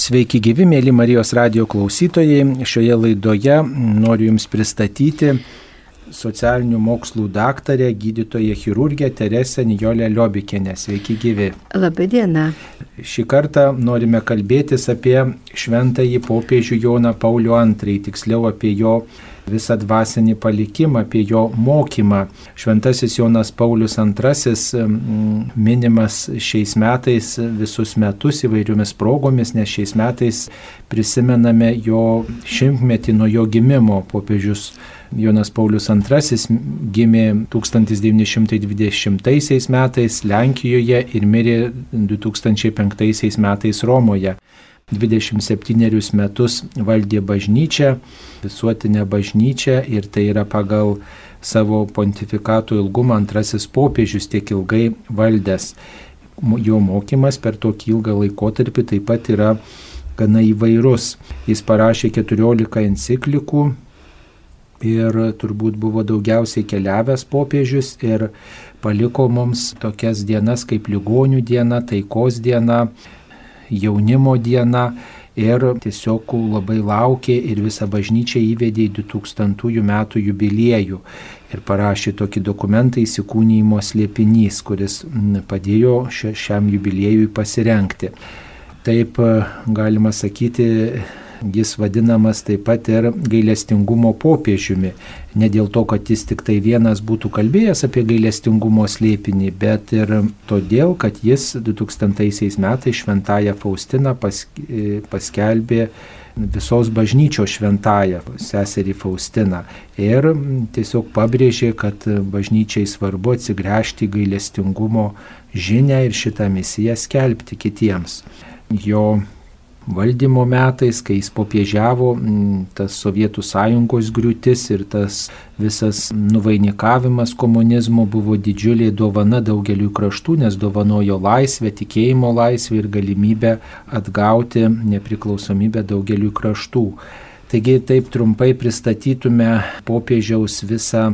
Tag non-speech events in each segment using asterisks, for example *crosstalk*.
Sveiki gyvi, mėly Marijos radio klausytojai. Šioje laidoje noriu Jums pristatyti socialinių mokslų daktarę, gydytoją chirurgę Teresę Nijolę Liobikinę. Sveiki gyvi. Labadiena. Šį kartą norime kalbėtis apie šventąjį popiežių Joną Paulių II, tiksliau apie jo visą dvasinį palikimą, apie jo mokymą. Šventasis Jonas Paulius II minimas šiais metais visus metus įvairiomis progomis, nes šiais metais prisimename jo šimtmetį nuo jo gimimo. Popiežius Jonas Paulius II gimė 1920 metais Lenkijoje ir mirė 2005 metais Romoje. 27 metus valdė bažnyčią, visuotinę bažnyčią ir tai yra pagal savo pontifikato ilgumą antrasis popiežius tiek ilgai valdęs. Jo mokymas per tokį ilgą laikotarpį taip pat yra gana įvairus. Jis parašė 14 enciklikų ir turbūt buvo daugiausiai keliavęs popiežius ir paliko mums tokias dienas kaip ligonių diena, taikos diena, jaunimo diena ir tiesiog labai laukė ir visą bažnyčią įvedė į 2000 metų jubiliejų ir parašė tokį dokumentą įsikūnymo slėpinys, kuris padėjo šiam jubiliejui pasirenkti. Taip galima sakyti, jis vadinamas taip pat ir gailestingumo popiežiumi. Ne dėl to, kad jis tik tai vienas būtų kalbėjęs apie gailestingumo slėpinį, bet ir todėl, kad jis 2000 metais šventąją Faustiną pas, paskelbė visos bažnyčios šventąją seserį Faustiną. Ir tiesiog pabrėžė, kad bažnyčiai svarbu atsigręžti gailestingumo žinę ir šitą misiją skelbti kitiems. Jo valdymo metais, kai jis popiežiavo, tas Sovietų sąjungos griūtis ir tas visas nuvainikavimas komunizmo buvo didžiulė dovana daugeliu kraštų, nes dovanojo laisvę, tikėjimo laisvę ir galimybę atgauti nepriklausomybę daugeliu kraštų. Taigi taip trumpai pristatytume popiežiaus visą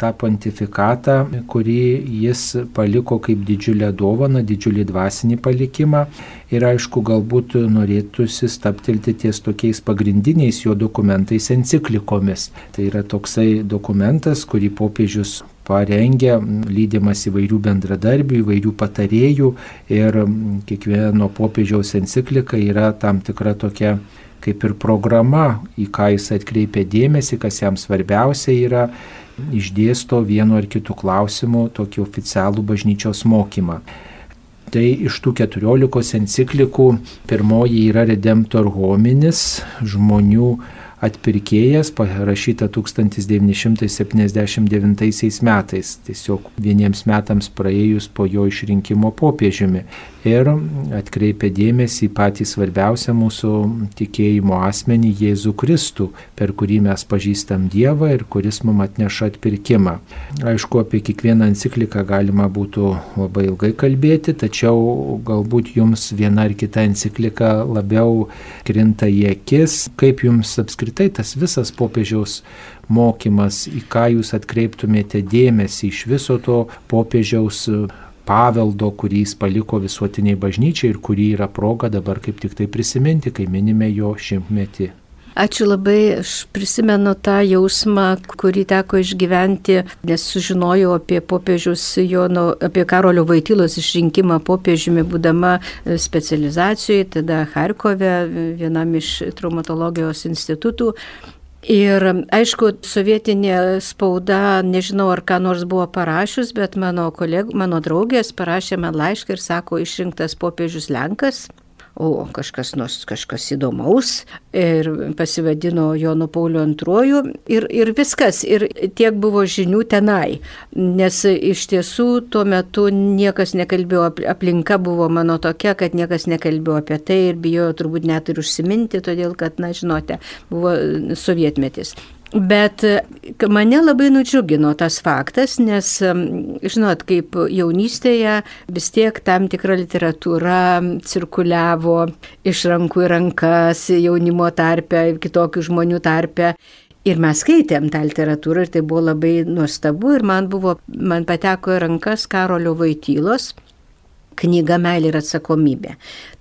tą pontifikatą, kurį jis paliko kaip didžiulę dovaną, didžiulį dvasinį palikimą. Ir aišku, galbūt norėtųsi staptilti ties tokiais pagrindiniais jo dokumentais enciklikomis. Tai yra toksai dokumentas, kurį popiežius parengė, lydimas įvairių bendradarbių, įvairių patarėjų ir kiekvieno popiežiaus enciklika yra tam tikra tokia kaip ir programa, į ką jis atkreipia dėmesį, kas jam svarbiausia yra išdėsto vienu ar kitu klausimu tokį oficialų bažnyčios mokymą. Tai iš tų keturiolikos enciklikų pirmoji yra Redemptor hominis, žmonių atpirkėjas, parašyta 1979 metais, tiesiog vieniems metams praėjus po jo išrinkimo popiežiumi. Ir atkreipia dėmesį į patį svarbiausią mūsų tikėjimo asmenį Jėzų Kristų, per kurį mes pažįstam Dievą ir kuris mums atneša atpirkimą. Aišku, apie kiekvieną encikliką galima būtų labai ilgai kalbėti, tačiau galbūt jums viena ar kita enciklika labiau krinta į akis, kaip jums apskritai tas visas popiežiaus mokymas, į ką jūs atkreiptumėte dėmesį iš viso to popiežiaus paveldo, kurį jis paliko visuotiniai bažnyčiai ir kurį yra proga dabar kaip tik tai prisiminti, kai minime jo šimtmetį. Ačiū labai, aš prisimenu tą jausmą, kurį teko išgyventi, nes sužinojau apie popiežius Jono, apie Karolio Vaitylos išrinkimą popiežiumi, būdama specializacijoje, tada Harkove, vienam iš traumatologijos institutų. Ir aišku, sovietinė spauda, nežinau ar ką nors buvo parašius, bet mano, koleg, mano draugės parašė man laišką ir sako, išrinktas popiežius Lenkas, o kažkas nors kažkas įdomaus ir pasivadino Jonu Pauliu II ir, ir viskas. Ir tiek buvo žinių tenai. Nes iš tiesų tuo metu niekas nekalbėjo, aplinka buvo mano tokia, kad niekas nekalbėjo apie tai ir bijojo turbūt net ir užsiminti, todėl kad, na, žinote, buvo sovietmetis. Bet mane labai nudžiugino tas faktas, nes, žinot, kaip jaunystėje vis tiek tam tikra literatūra cirkuliavo iš rankų į rankas, jaunimo tarpe, kitokių žmonių tarpe. Ir mes skaitėm tą literatūrą ir tai buvo labai nuostabu ir man, buvo, man pateko į rankas Karolio Vaitylos knyga Meilė ir atsakomybė.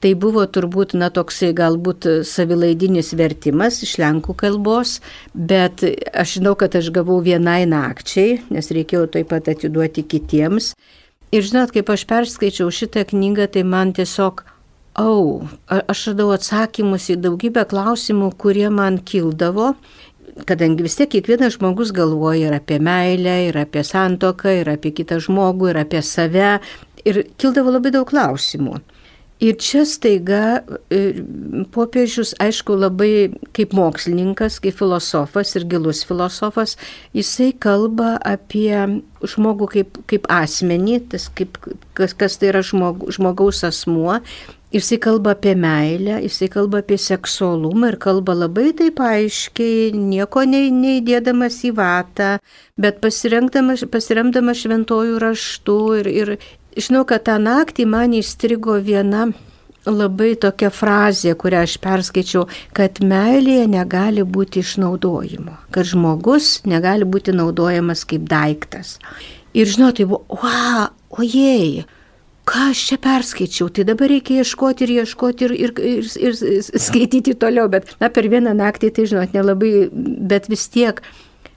Tai buvo turbūt, na, toksai galbūt savilaidinis vertimas iš lenkų kalbos, bet aš žinau, kad aš gavau vienai nakčiai, nes reikėjo taip pat atiduoti kitiems. Ir žinot, kaip aš perskaičiau šitą knygą, tai man tiesiog, au, aš radau atsakymus į daugybę klausimų, kurie man kildavo kadangi vis tiek kiekvienas žmogus galvoja ir apie meilę, ir apie santoką, ir apie kitą žmogų, ir apie save, Ir kildavo labai daug klausimų. Ir čia staiga e, popiežius, aišku, labai kaip mokslininkas, kaip filosofas ir gilus filosofas, jisai kalba apie žmogų kaip, kaip asmenį, tas kaip, kas, kas tai yra žmog, žmogaus asmuo. Jisai kalba apie meilę, jisai kalba apie seksualumą ir kalba labai taip aiškiai, nieko neįdėdamas į vatą, bet pasiremdamas šventojų raštų ir, ir, Žinau, kad tą naktį man įstrigo viena labai tokia frazė, kurią aš perskaičiau, kad meilėje negali būti išnaudojimo, kad žmogus negali būti naudojamas kaip daiktas. Ir žinot, tai buvo, wow, ojei, ką aš čia perskaičiau, tai dabar reikia ieškoti ir ieškoti ir, ir, ir, ir skaityti toliau, bet na, per vieną naktį tai, žinot, nelabai, bet vis tiek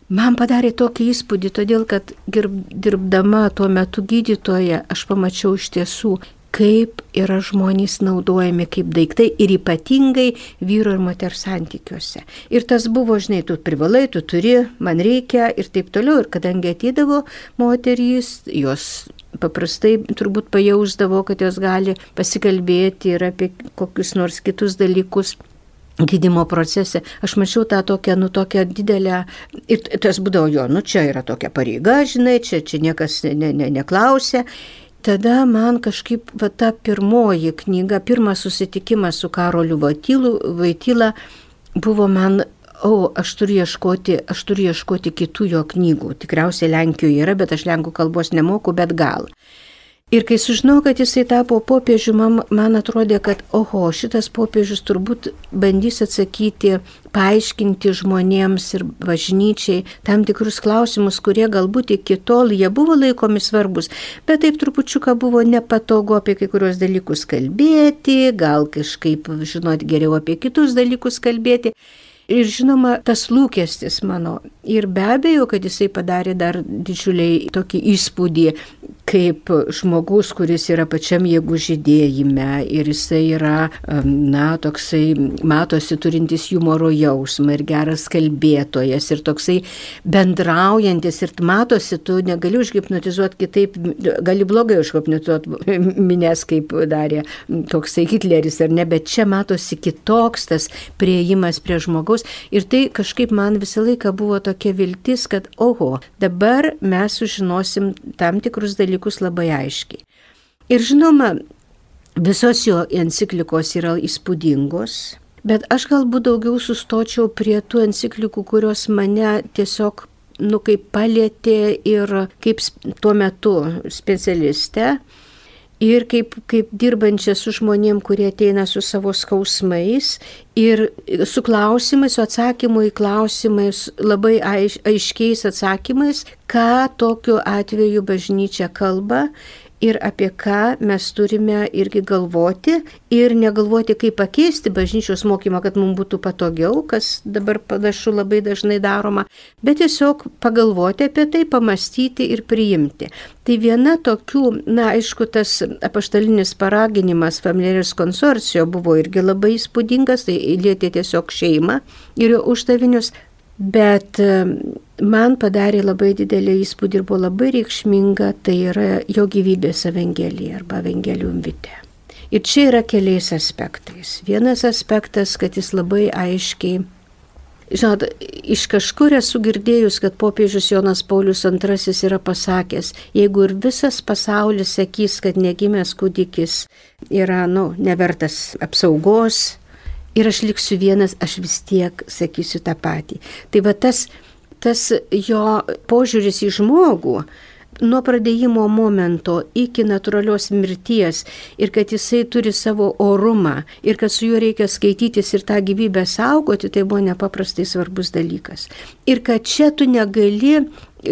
Man padarė tokį įspūdį, todėl kad dirbdama tuo metu gydytoje aš pamačiau iš tiesų, kaip yra žmonės naudojami kaip daiktai ir ypatingai vyro ir moters santykiuose. Ir tas buvo, žinai, tu privalai, tu turi, man reikia ir taip toliau. Ir kadangi atydavo moterys, jos paprastai turbūt pajausdavo, kad jos gali pasikalbėti ir apie kokius nors kitus dalykus gydimo procese, aš mačiau tą tokią, nu, tokią didelę, ir tas būdavo jo, nu, čia yra tokia pareiga, žinai, čia, čia niekas ne, ne, neklausė. Tada man kažkaip, va, ta pirmoji knyga, pirmas susitikimas su Karoliu Vaityla buvo man o, aš turiu ieškoti, aš turiu ieškoti kitų jo knygų. Tikriausiai Lenkijoje yra, bet aš lenkų kalbos nemoku, bet gal. Ir kai sužinau, kad jisai tapo popiežiu, man, man atrodė, kad, oho, šitas popiežius turbūt bandys atsakyti, paaiškinti žmonėms ir bažnyčiai tam tikrus klausimus, kurie galbūt iki tol jie buvo laikomi svarbus, bet taip trupučiuką buvo nepatogu apie kai kurios dalykus kalbėti, gal kažkaip žinoti geriau apie kitus dalykus kalbėti. Ir žinoma, tas lūkestis mano. Ir be abejo, kad jisai padarė dar didžiuliai tokį įspūdį kaip žmogus, kuris yra pačiam jėgų žydėjime ir jisai yra, na, toksai, matosi turintis humoro jausmą ir geras kalbėtojas ir toksai bendraujantis ir matosi, tu negali užhipnotizuoti kitaip, gali blogai užhipnotizuoti minės, kaip darė toksai Hitleris ar ne, bet čia matosi kitoks tas prieimas prie žmogaus ir tai kažkaip man visą laiką buvo tokia viltis, kad oho, dabar mes sužinosim tam tikrus dalykus, labai aiškiai. Ir žinoma, visos jo enciklikos yra įspūdingos, bet aš galbūt daugiau sustočiau prie tų enciklikų, kurios mane tiesiog, nu, kaip palėtė ir kaip tuo metu specialistė ir kaip, kaip dirbančia su žmonėm, kurie ateina su savo skausmais ir su klausimais, su atsakymu į klausimais, labai aiš, aiškiais atsakymais, ką tokiu atveju bažnyčia kalba ir apie ką mes turime irgi galvoti ir negalvoti, kaip pakeisti bažnyčios mokymą, kad mums būtų patogiau, kas dabar panašu labai dažnai daroma, bet tiesiog pagalvoti apie tai, pamastyti ir priimti. Tai viena tokių, na aišku, tas apaštalinis paraginimas familiaris konsorcijo buvo irgi labai įspūdingas, tai lietė tiesiog šeimą ir jo uždavinius, Bet man padarė labai didelį įspūdį ir buvo labai reikšminga, tai yra jo gyvybės evangelija arba evangelium vite. Ir čia yra keliais aspektais. Vienas aspektas, kad jis labai aiškiai, žinot, iš kažkur esu girdėjus, kad popiežius Jonas Paulius II yra pasakęs, jeigu ir visas pasaulis sakys, kad negimęs kūdikis yra, nu, nevertas apsaugos, ir aš liksiu vienas, aš vis tiek sakysiu tą patį. Tai va tas, tas jo požiūris į žmogų, nuo pradėjimo momento iki natūralios mirties ir kad jisai turi savo orumą ir kad su juo reikia skaitytis ir tą gyvybę saugoti, tai buvo nepaprastai svarbus dalykas. Ir kad čia tu negali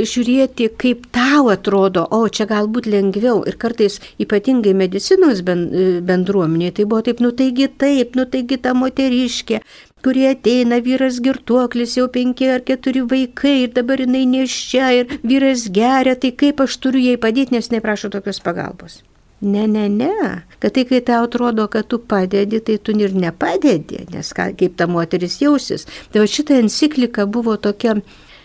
žiūrėti, kaip tau atrodo, o čia galbūt lengviau. Ir kartais ypatingai medicinos bendruomenėje tai buvo taip, nu taigi taip, nu taigi ta moteriškė, kurie ateina, vyras girtuoklis, jau penki ar keturi vaikai ir dabar jinai neščia ir vyras geria, tai kaip aš turiu jai padėti, nes neprašo tokios pagalbos. Ne, ne, ne. Kad tai, kai tau atrodo, kad tu padedi, tai tu ir nepadedi, nes kaip ta moteris jausis. Tai va šita enciklika buvo tokia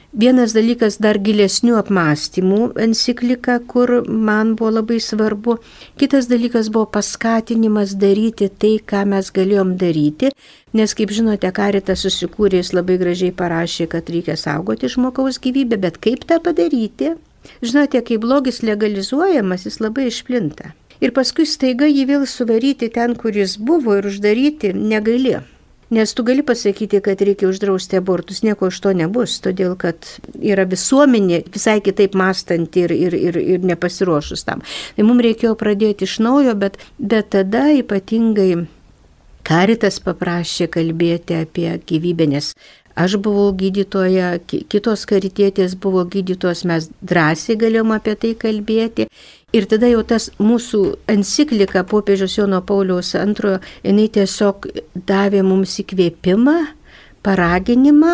Vienas dalykas dar gilesnių apmąstymų enciklika, kur man buvo labai svarbu. Kitas dalykas buvo paskatinimas daryti tai, ką mes galėjom daryti, nes, kaip žinote, Karitas susikūrė, jis labai gražiai parašė, kad reikia saugoti žmogaus gyvybę, bet kaip tą padaryti? Žinote, kai blogis legalizuojamas, jis labai išplinta. Ir paskui staiga jį vėl suvaryti ten, kur jis buvo ir uždaryti negali. Nes tu gali pasakyti, kad reikia uždrausti abortus, nieko iš to nebus, todėl kad yra visuomenė visai kitaip mąstanti ir, ir, ir, ir nepasiruošus tam. Tai mums reikėjo pradėti iš naujo, bet, bet tada ypatingai Karitas paprašė kalbėti apie gyvybę, nes Aš buvau gydytoja, kitos karitietės buvo gydytos, mes drąsiai galėjom apie tai kalbėti. Ir tada jau tas mūsų enciklika popiežiaus Jono Pauliaus antrojo, jinai tiesiog davė mums įkvėpimą, paraginimą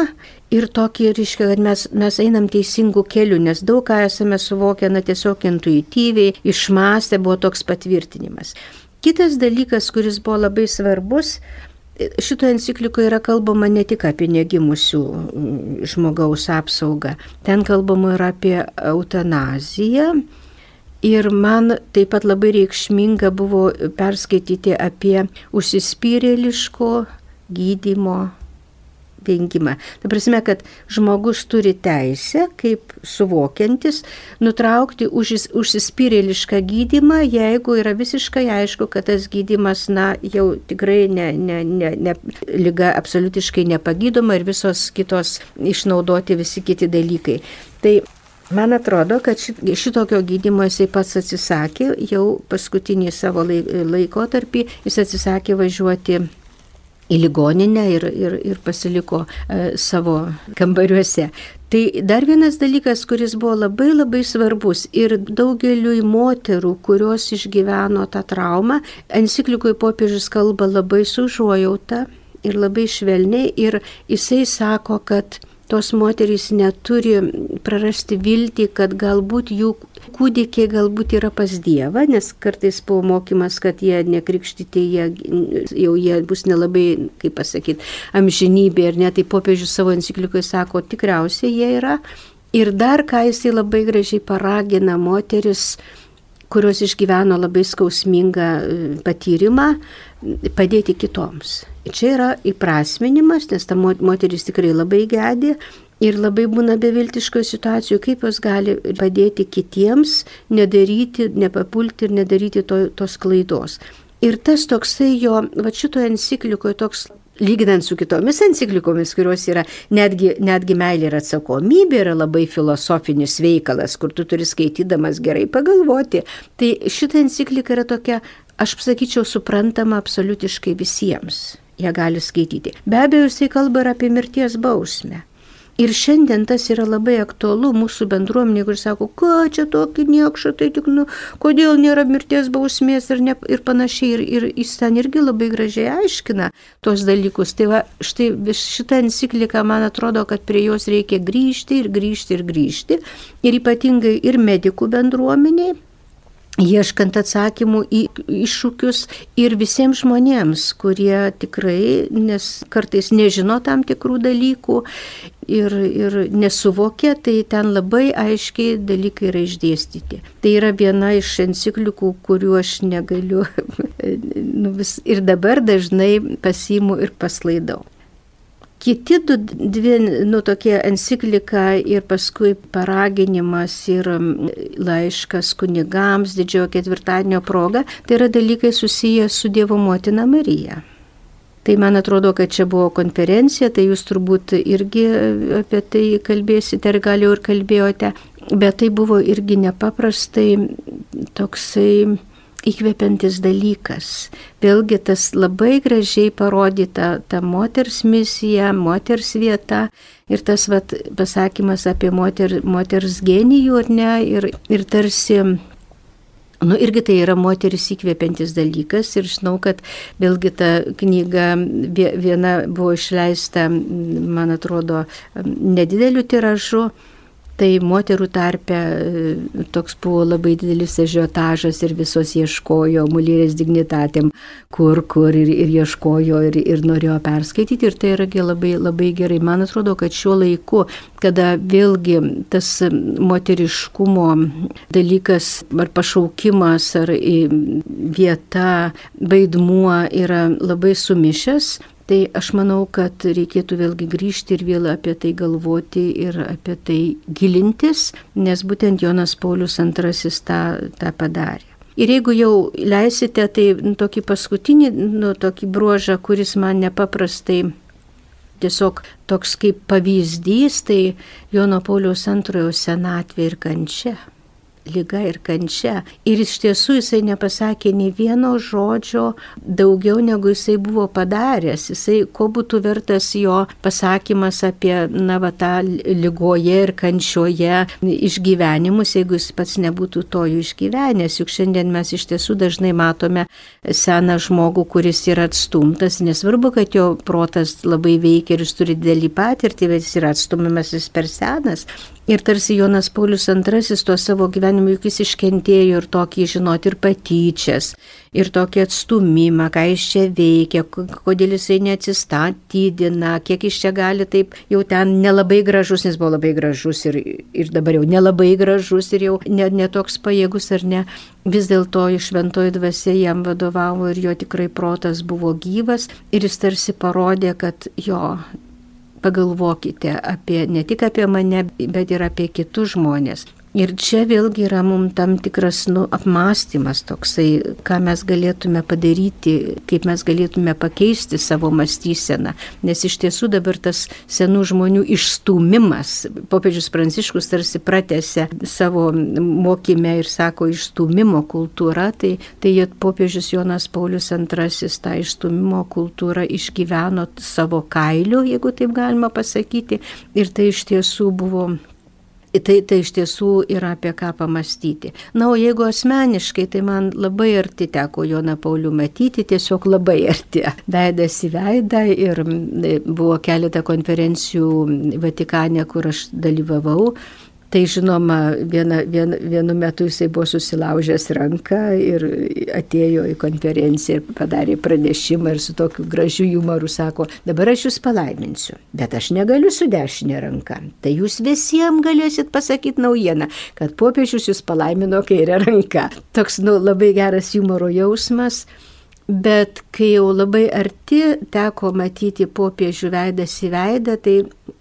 ir tokį, reiškia, kad mes, mes einam teisingų kelių, nes daug ką esame suvokę, na tiesiog intuityviai, išmastę buvo toks patvirtinimas. Kitas dalykas, kuris buvo labai svarbus, Šito enciklikoje yra kalbama ne tik apie negimusių mm, žmogaus apsaugą, ten kalbama ir apie eutanaziją. Ir man taip pat labai reikšminga buvo perskaityti apie užsispyrėliško gydimo vengimą. Ta prasme, kad žmogus turi teisę, kaip suvokiantis, nutraukti už, užsispyrėlišką gydimą, jeigu yra visiškai aišku, kad tas gydimas, na, jau tikrai ne, ne, ne, ne, lyga absoliutiškai nepagydoma ir visos kitos išnaudoti visi kiti dalykai. Tai Man atrodo, kad šitokio gydimo jisai pats atsisakė, jau paskutinį savo laikotarpį jis atsisakė važiuoti į ligoninę ir, ir, ir pasiliko e, savo kambariuose. Tai dar vienas dalykas, kuris buvo labai labai svarbus ir daugeliui moterų, kurios išgyveno tą traumą, enciklikoje popiežius kalba labai su užuojauta ir labai švelniai ir jisai sako, kad tos moterys neturi prarasti viltį, kad galbūt jų kūdikiai galbūt yra pas Dievą, nes kartais buvo mokymas, kad jie nekrikštyti, jie, jau jie bus nelabai, kaip pasakyti, amžinybė ir net tai popiežius savo enciklikoje sako, tikriausiai jie yra. Ir dar ką jisai labai gražiai paragina moteris, kurios išgyveno labai skausmingą e, patyrimą, padėti kitoms. Čia yra įprasminimas, nes ta moteris tikrai labai gedė ir labai būna beviltiškoje situacijoje, kaip jos gali padėti kitiems, nedaryti, nepapulti ir nedaryti to, tos klaidos. Ir tas toksai jo, va šito enciklikoje toks lyginant su kitomis enciklikomis, kurios yra netgi, netgi meilė ir atsakomybė, yra labai filosofinis veikalas, kur tu turi skaitydamas gerai pagalvoti. Tai šita enciklika yra tokia, aš sakyčiau, suprantama absoliutiškai visiems ją gali skaityti. Be abejo, jisai kalba ir apie mirties bausmę. Ir šiandien tas yra labai aktualu mūsų bendruomenė, kur sako, ką čia tokį niekšą, tai tik, nu, kodėl nėra mirties bausmės ir, ne, ir panašiai. Ir, ir jis ten irgi labai gražiai aiškina tos dalykus. Tai va, štai šitą encikliką, man atrodo, kad prie jos reikia grįžti ir grįžti ir grįžti. Ir ypatingai ir medikų bendruomeniai, ieškant atsakymų į iššūkius ir visiems žmonėms, kurie tikrai, nes kartais nežino tam tikrų dalykų ir, ir nesuvokia, tai ten labai aiškiai dalykai yra išdėstyti. Tai yra viena iš enciklikų, kuriuo aš negaliu *laughs* nu, vis, ir dabar dažnai pasiimu ir paslaidau. Kiti du, dvi, nu, tokie enciklika ir paskui paraginimas ir laiškas kunigams didžiojo ketvirtadienio proga, tai yra dalykai susiję su Dievo motina Marija. Tai man atrodo, kad čia buvo konferencija, tai jūs turbūt irgi apie tai kalbėsite ir gal jau ir kalbėjote, bet tai buvo irgi nepaprastai toksai įkvepiantis dalykas. Vėlgi tas labai gražiai parodyta ta moters misija, moters vieta ir tas vat, pasakymas apie moter, moters genijų ar ne, ir, ir tarsi Nu, irgi tai yra moteris įkvepiantis dalykas ir žinau, kad vėlgi ta knyga viena buvo išleista, man atrodo, nedideliu tiražu, Tai moterų tarpe e, toks buvo labai didelis ežiotažas ir visos ieškojo mulierės dignitatėm, kur, kur ir, ir ieškojo ir, ir norėjo perskaityti. Ir tai yragi labai, labai gerai. Man atrodo, kad šiuo laiku, kada vėlgi tas moteriškumo dalykas ar pašaukimas ar vieta, vaidmuo yra labai sumišęs, Tai aš manau, kad reikėtų vėlgi grįžti ir vėl apie tai galvoti ir apie tai gilintis, nes būtent Jonas Paulius II tą, tą padarė. Ir jeigu jau leisite, tai nu, tokį paskutinį, nu, tokį bruožą, kuris man nepaprastai tiesiog toks kaip pavyzdys, tai Jono Pauliaus antrojo senatvė ir kančia lyga ir kančia. Ir iš tiesų jisai nepasakė nei vieno žodžio daugiau negu jisai buvo padaręs. Jisai, ko būtų vertas jo pasakymas apie, na, va, tą lygoje ir kančioje išgyvenimus, jeigu jis pats nebūtų to jų išgyvenęs. Juk šiandien mes iš tiesų dažnai matome seną žmogų, kuris yra atstumtas. Nesvarbu, kad jo protas labai veikia ir jis turi didelį patirtį, bet jis yra atstumiamas jis per senas. Ir tarsi Jonas Paulius II tuo savo gyvenimu juk jis iškentėjo ir tokį žinoti ir patyčias, ir tokį atstumimą, ką jis čia veikia, kodėl jisai neatsistatydina, kiek jis čia gali taip jau ten nelabai gražus, nes buvo labai gražus ir, ir dabar jau nelabai gražus ir jau netoks ne pajėgus ar ne. Vis dėlto šventoji dvasia jam vadovavo ir jo tikrai protas buvo gyvas ir jis tarsi parodė, kad jo pagalvokite apie ne tik apie mane, bet ir apie kitus žmonės. Ir čia vėlgi yra mums tam tikras nu, apmąstymas toksai, ką mes galėtume padaryti, kaip mes galėtume pakeisti savo mąstyseną. Nes iš tiesų dabar tas senų žmonių išstumimas, popiežius Pranciškus tarsi pratęsė savo mokymę ir sako išstumimo kultūra, tai, tai popiežius Jonas Paulius II tą išstumimo kultūrą išgyveno savo kailiu, jeigu taip galima pasakyti. Ir tai iš tiesų buvo Tai, tai iš tiesų yra apie ką pamastyti. Na, o jeigu asmeniškai, tai man labai arti teko Joną Paulių matyti, tiesiog labai arti. Veidas į veidą ir buvo keletą konferencijų Vatikane, kur aš dalyvavau. Tai žinoma, viena, vien, vienu metu jisai buvo susilaužęs ranką ir atėjo į konferenciją ir padarė pranešimą ir su tokiu gražiu humoru sako, dabar aš jūs palaiminsiu, bet aš negaliu su dešinė ranka. Tai jūs visiems galėsit pasakyti naujieną, kad popiežius jūs palaimino kairę ranką. Toks, nu, labai geras humoro jausmas. Bet kai jau labai arti teko matyti popiežių veidas į veidą, tai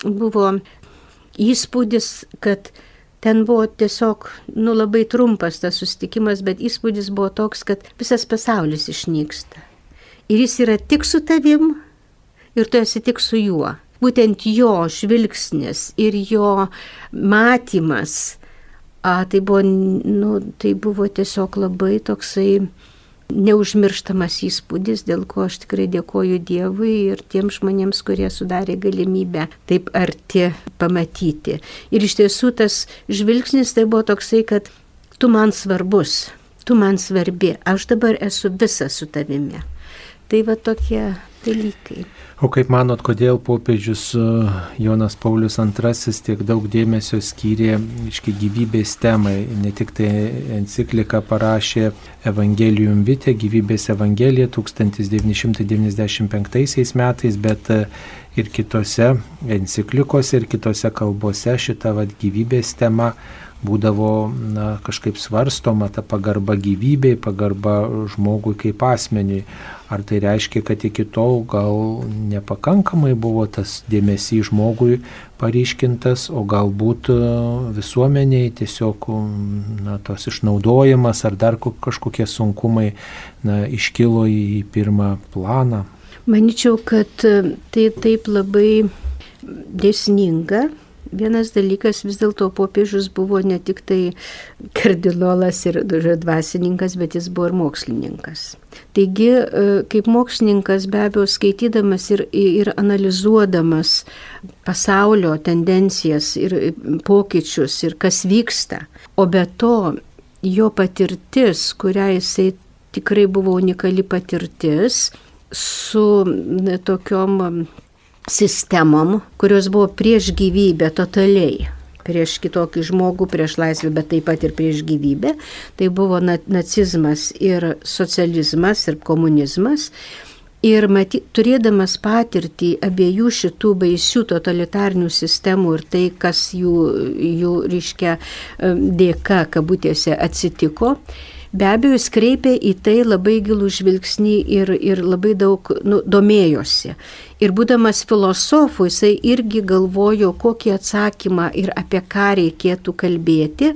buvo įspūdis, kad ten buvo tiesiog, nu labai trumpas tas susitikimas, bet įspūdis buvo toks, kad visas pasaulis išnyksta. Ir jis yra tik su tavim ir tu esi tik su juo. Būtent jo žvilgsnis ir jo matymas, a, tai, buvo, nu, tai buvo tiesiog labai toksai neužmirštamas įspūdis, dėl ko aš tikrai dėkoju Dievui ir tiems žmonėms, kurie sudarė galimybę taip arti pamatyti. Ir iš tiesų tas žvilgsnis tai buvo toksai, kad tu man svarbus, tu man svarbi, aš dabar esu visa su tavimi. Tai va tokie dalykai. O kaip manot, kodėl popiežius e, Jonas Paulius II tiek daug dėmesio skyrė iški gyvybės temai? Ne tik tai enciklika parašė Evangelium Vite, gyvybės Evangelija 1995 metais, bet e, ir kitose enciklikose ir kitose kalbose šita vat, gyvybės tema būdavo na, kažkaip svarstoma ta pagarba gyvybei, pagarba žmogui kaip asmeniui. Ar tai reiškia, kad iki tol gal nepakankamai buvo tas dėmesys žmogui paryškintas, o galbūt e, visuomeniai tiesiog na, tos išnaudojimas ar dar kažkokie sunkumai na, iškilo į pirmą planą? Maničiau, kad e, tai taip labai dėsninga vienas dalykas vis dėlto popiežius buvo ne tik tai kardinolas ir dvasininkas, bet jis buvo ir mokslininkas. Taigi, e, kaip mokslininkas be abejo skaitydamas ir, ir analizuodamas pasaulio tendencijas ir pokyčius ir kas vyksta, o be to jo patirtis, kurią jisai tikrai buvo unikali patirtis su tokiom sistemom, kurios buvo prieš gyvybę totaliai prieš kitokį žmogų, prieš laisvę, bet taip pat ir prieš gyvybę. Tai buvo nacizmas ir socializmas ir komunizmas. Ir maty, turėdamas patirtį abiejų šitų baisių totalitarnių sistemų ir tai, kas jų, jų reiškia, dėka, kabutėse, atsitiko, be abejo, jis kreipė į tai labai gilų žvilgsnį ir, ir labai daug nu, domėjosi. Ir būdamas filosofu, jisai irgi galvojo, kokį atsakymą ir apie ką reikėtų kalbėti.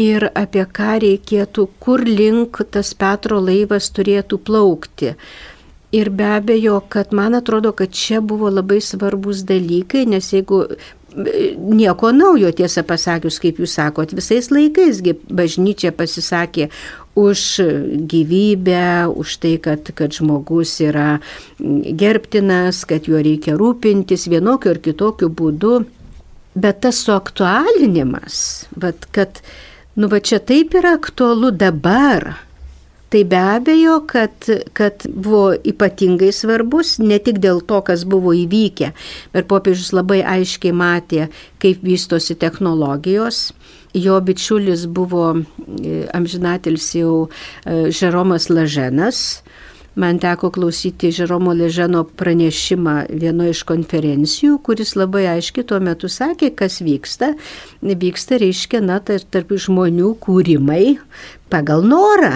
Ir apie ką reikėtų, kur link tas Petro laivas turėtų plaukti. Ir be abejo, kad man atrodo, kad čia buvo labai svarbus dalykai, nes jeigu nieko naujo, tiesą pasakius, kaip jūs sakot, visais laikaisgi bažnyčia pasisakė už gyvybę, už tai, kad, kad žmogus yra gerbtinas, kad juo reikia rūpintis vienokiu ar kitokiu būdu. Bet tas suaktualinimas, vat, kad, nu va čia taip yra aktualu dabar, tai be abejo, kad, kad buvo ypatingai svarbus, ne tik dėl to, kas buvo įvykę, bet popiežius labai aiškiai matė, kaip vystosi technologijos. Jo bičiulis buvo e, amžinatilis jau e, Žeromas Laženas. Man teko klausyti Žeromo Leženo pranešimą vienoje iš konferencijų, kuris labai aiškiai tuo metu sakė, kas vyksta. Vyksta, reiškia, na, tarp žmonių kūrimai pagal norą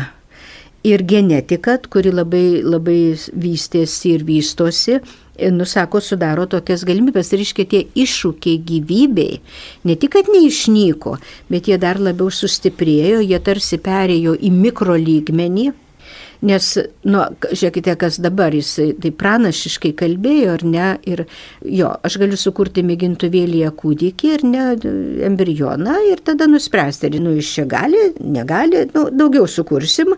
ir genetika, kuri labai, labai vystėsi ir vystosi, e, nusako, sudaro tokias galimybės. Ir iškia tie iššūkiai gyvybei ne tik, kad neišnyko, bet jie dar labiau sustiprėjo, jie tarsi perėjo į mikrolygmenį Nes, nu, žiūrėkite, kas dabar jis tai pranašiškai kalbėjo, ar ne, ir jo, aš galiu sukurti mėgintuvėlėje kūdikį ir ne embrioną ir tada nuspręsti, ar nu, iš čia gali, negali, nu, daugiau sukursim,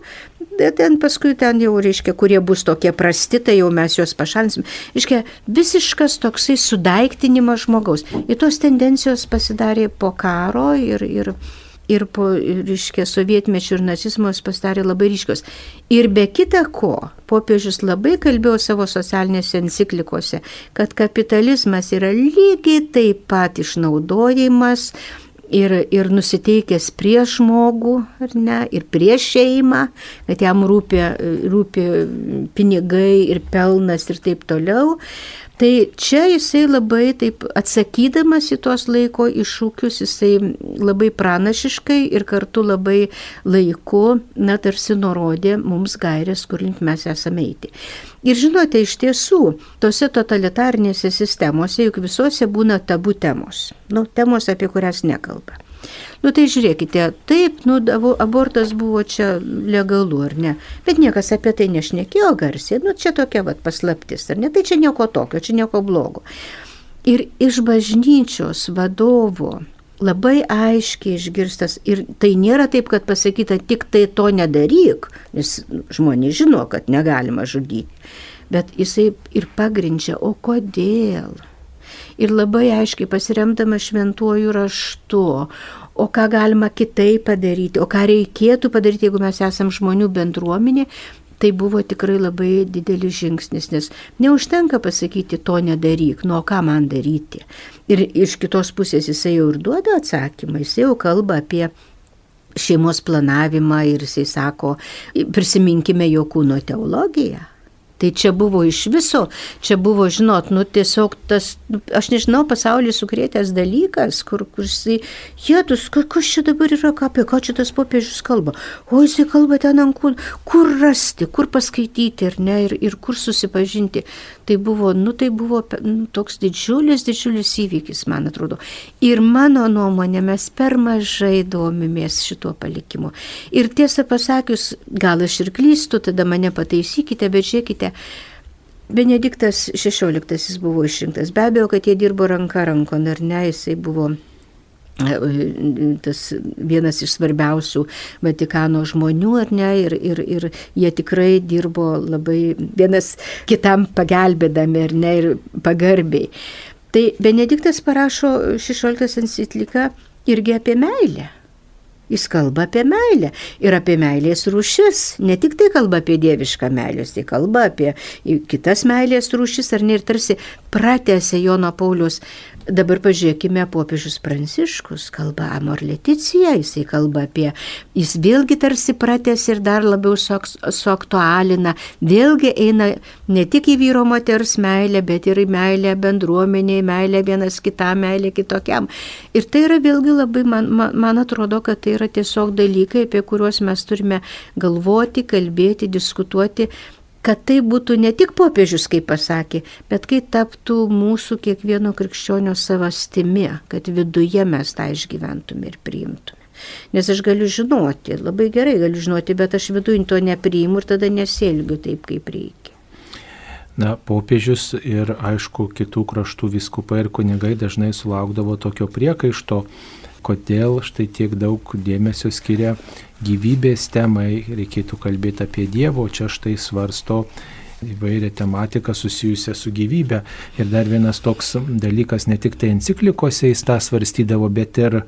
ten paskui ten jau, reiškia, kurie bus tokie prasti, tai jau mes juos pašalinsim. Reiškia, visiškas toksai sudaiktinimas žmogaus. Ir tos tendencijos pasidarė po karo ir, ir ir po, reiškia, sovietmečio ir nacizmos pasidarė labai ryškios. Ir be kita ko, popiežius labai kalbėjo savo socialinėse enciklikose, kad kapitalizmas yra lygiai taip pat išnaudojimas ir, ir nusiteikęs prieš žmogų, ar ne, ir prieš šeimą, kad jam rūpi, rūpi pinigai ir pelnas ir taip toliau. Tai čia jisai labai taip atsakydamas į tuos laiko iššūkius, jisai labai pranašiškai ir kartu labai laiku, na tarsi nurodė mums gairės, kur link mes esame eiti. Ir žinote, iš tiesų, tose totalitarnėse sistemose juk visuose būna tabų temos, nu, temos, apie kurias nekalba. Nu tai žiūrėkite, taip, nu, abortas buvo čia legalu, ar ne? Bet niekas apie tai nešnekėjo garsiai, nu čia tokia vat paslaptis, ar ne? Tai čia nieko tokio, čia nieko blogo. Ir iš bažnyčios vadovo labai aiškiai išgirstas ir tai nėra taip, kad pasakyta tik tai to nedaryk, nes žmonės žino, kad negalima žudyti, bet jisai ir pagrindžia, o kodėl. Ir labai aiškiai pasiremdama šventuoju raštu, o ką galima kitaip padaryti, o ką reikėtų padaryti, jeigu mes esame žmonių bendruomenė, tai buvo tikrai labai didelis žingsnis, nes neužtenka pasakyti to nedaryk, nu o ką man daryti. Ir iš kitos pusės jisai jau ir duoda atsakymą, jisai jau kalba apie šeimos planavimą ir jisai sako, prisiminkime jo kūno teologiją. Tai čia buvo iš viso, čia buvo, žinot, nu tiesiog tas, nu, aš nežinau, pasaulį sukrėtęs dalykas, kur, kur jisai, jėtus, kas čia dabar yra, ką, apie ką čia tas popiežius kalba. O jisai kalba ten ant kūn, kur rasti, kur paskaityti ir ne, ir, ir kur susipažinti. Tai buvo, nu tai buvo nu, toks didžiulis, didžiulis įvykis, man atrodo. Ir mano nuomonė, mes per mažai domimės šituo palikimu. Ir tiesą pasakius, gal aš ir klystu, tada mane pataisykite, bet žiūrėkite, Benediktas XVI buvo išrinktas. Be abejo, kad jie dirbo ranka rankon, ar ne, jisai buvo tas vienas iš svarbiausių Vatikano žmonių, ar ne, ir, ir, ir jie tikrai dirbo labai vienas kitam pagelbėdami, ar ne, ir pagarbiai. Tai Benediktas parašo 16 encikliką irgi apie meilę. Jis kalba apie meilę ir apie meilės rūšis. Ne tik tai kalba apie dievišką meilę, tai kalba apie kitas meilės rūšis, ar ne ir tarsi pratęsė Jono Paulius Dabar pažiūrėkime, popiežius Pranciškus kalba Amor Leticija, jisai kalba apie, jis vėlgi tarsi pratęs ir dar labiau suaktualina, vėlgi eina ne tik į vyro moters meilę, bet ir į meilę bendruomeniai, meilę vienas kitam, meilę kitokiam. Ir tai yra vėlgi labai, man, man, man atrodo, kad tai yra tiesiog dalykai, apie kuriuos mes turime galvoti, kalbėti, diskutuoti kad tai būtų ne tik popiežius, kaip pasakė, bet kai taptų mūsų kiekvieno krikščionio savastimi, kad viduje mes tą išgyventume ir priimtume. Nes aš galiu žinoti, labai gerai galiu žinoti, bet aš viduje to nepriimu ir tada nesielgiu taip, kaip reikia. Na, popiežius ir aišku kitų kraštų viskupai ir kunigai dažnai sulaukdavo tokio priekaišto, kodėl štai tiek daug dėmesio skiria gyvybės temai, reikėtų kalbėti apie Dievo, čia štai svarsto įvairią tematiką susijusią su gyvybė. Ir dar vienas toks dalykas, ne tik tai enciklikose jis tą svarstydavo, bet ir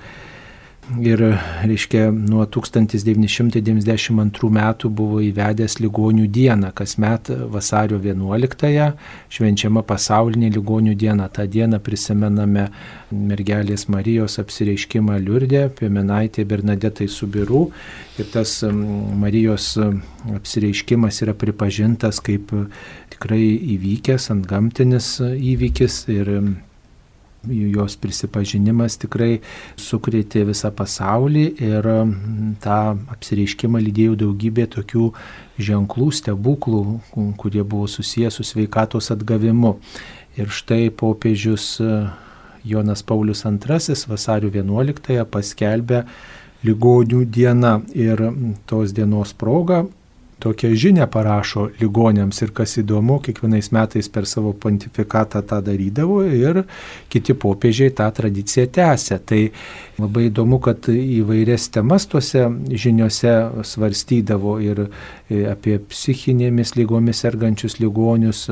Ir, reiškia, nuo 1992 metų buvo įvedęs ligonių dieną. Kasmet vasario 11-ąją švenčiama pasaulinė ligonių diena. Ta diena prisimename mergelės Marijos apsireiškimą Liurdė, Piemenaitė Bernadetai Subirų. Ir tas Marijos apsireiškimas yra pripažintas kaip tikrai įvykęs, ant gamtinis įvykis. Ir jos prisipažinimas tikrai sukrėtė visą pasaulį ir tą apsireiškimą lydėjo daugybė tokių ženklų, stebuklų, kurie buvo susijęs su sveikatos atgavimu. Ir štai popiežius Jonas Paulius II vasario 11-ąją paskelbė ligonių dieną ir tos dienos proga tokią žinę parašo ligonėms ir kas įdomu, kiekvienais metais per savo pontifikatą tą darydavo ir kiti popiežiai tą tradiciją tęsė. Tai labai įdomu, kad įvairias temas tuose žiniuose svarstydavo ir apie psichinėmis lygomis sergančius ligonius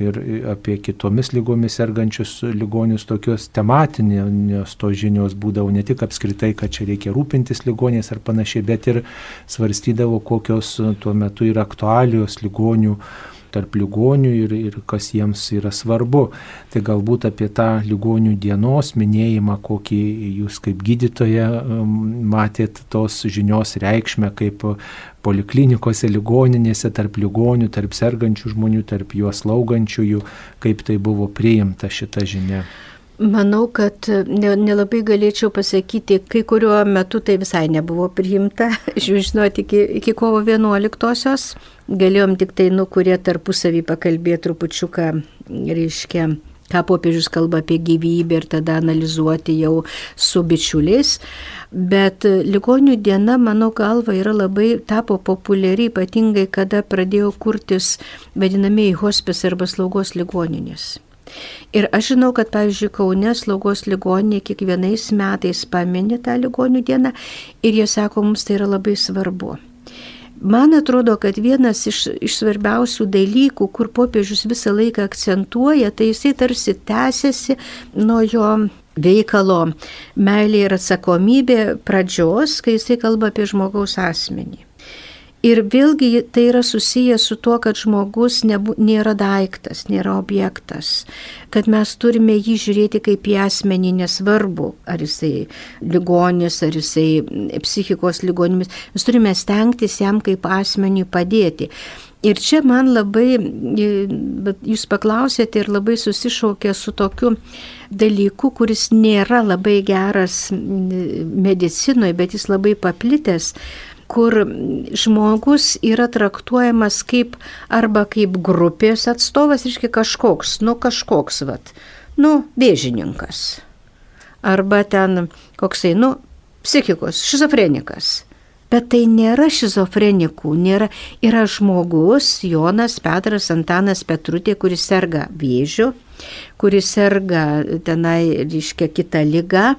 ir apie kitomis lygomis sergančius ligonius, tokios tematinės to žinios būdavo ne tik apskritai, kad čia reikia rūpintis ligoniais ar panašiai, bet ir svarstydavo, kokios tuo metu yra aktualijos ligonių tarp ligonių ir, ir kas jiems yra svarbu. Tai galbūt apie tą ligonių dienos minėjimą, kokį jūs kaip gydytoja um, matėt tos žinios reikšmę, kaip poliklinikose, ligoninėse, tarp ligonių, tarp sergančių žmonių, tarp juos laugančiųjų, kaip tai buvo priimta šita žinia. Manau, kad nelabai ne galėčiau pasakyti, kai kuriuo metu tai visai nebuvo priimta, *laughs* žinoti, iki, iki kovo 11-osios. Galėjom tik tai, nu, kurie tarpusavį pakalbėti trupučiuką, reiškia, ką popiežius kalba apie gyvybę ir tada analizuoti jau su bičiuliais. Bet ligonių diena, mano galva, yra labai tapo populiari, ypatingai kada pradėjo kurtis vadinamieji hospis arba slaugos ligoninės. Ir aš žinau, kad, pavyzdžiui, Kaune slaugos ligoninė kiekvienais metais paminė tą ligonių dieną ir jie sako, mums tai yra labai svarbu. Man atrodo, kad vienas iš, iš svarbiausių dalykų, kur popiežius visą laiką akcentuoja, tai jisai tarsi tęsiasi nuo jo veikalo meilė ir atsakomybė pradžios, kai jisai kalba apie žmogaus asmenį. Ir vėlgi tai yra susijęs su tuo, kad žmogus nebu, nėra daiktas, nėra objektas, kad mes turime jį žiūrėti kaip į asmenį nesvarbu, ar jisai ligonis, ar jisai psichikos ligonimis, mes turime stengtis jam kaip asmeniui padėti. Ir čia man labai, jūs paklausėte ir labai susišaukė su tokiu dalyku, kuris nėra labai geras medicinoje, bet jis labai paplitęs kur žmogus yra traktuojamas kaip arba kaip grupės atstovas, reiškia kažkoks, nu kažkoks, vat, nu vėžininkas. Arba ten koksai, nu, psichikos, šizofrenikas. Bet tai nėra šizofrenikų, nėra, yra žmogus, Jonas, Petras, Antanas, Petrutė, kuris serga vėžiu, kuris serga tenai, reiškia, kitą lygą.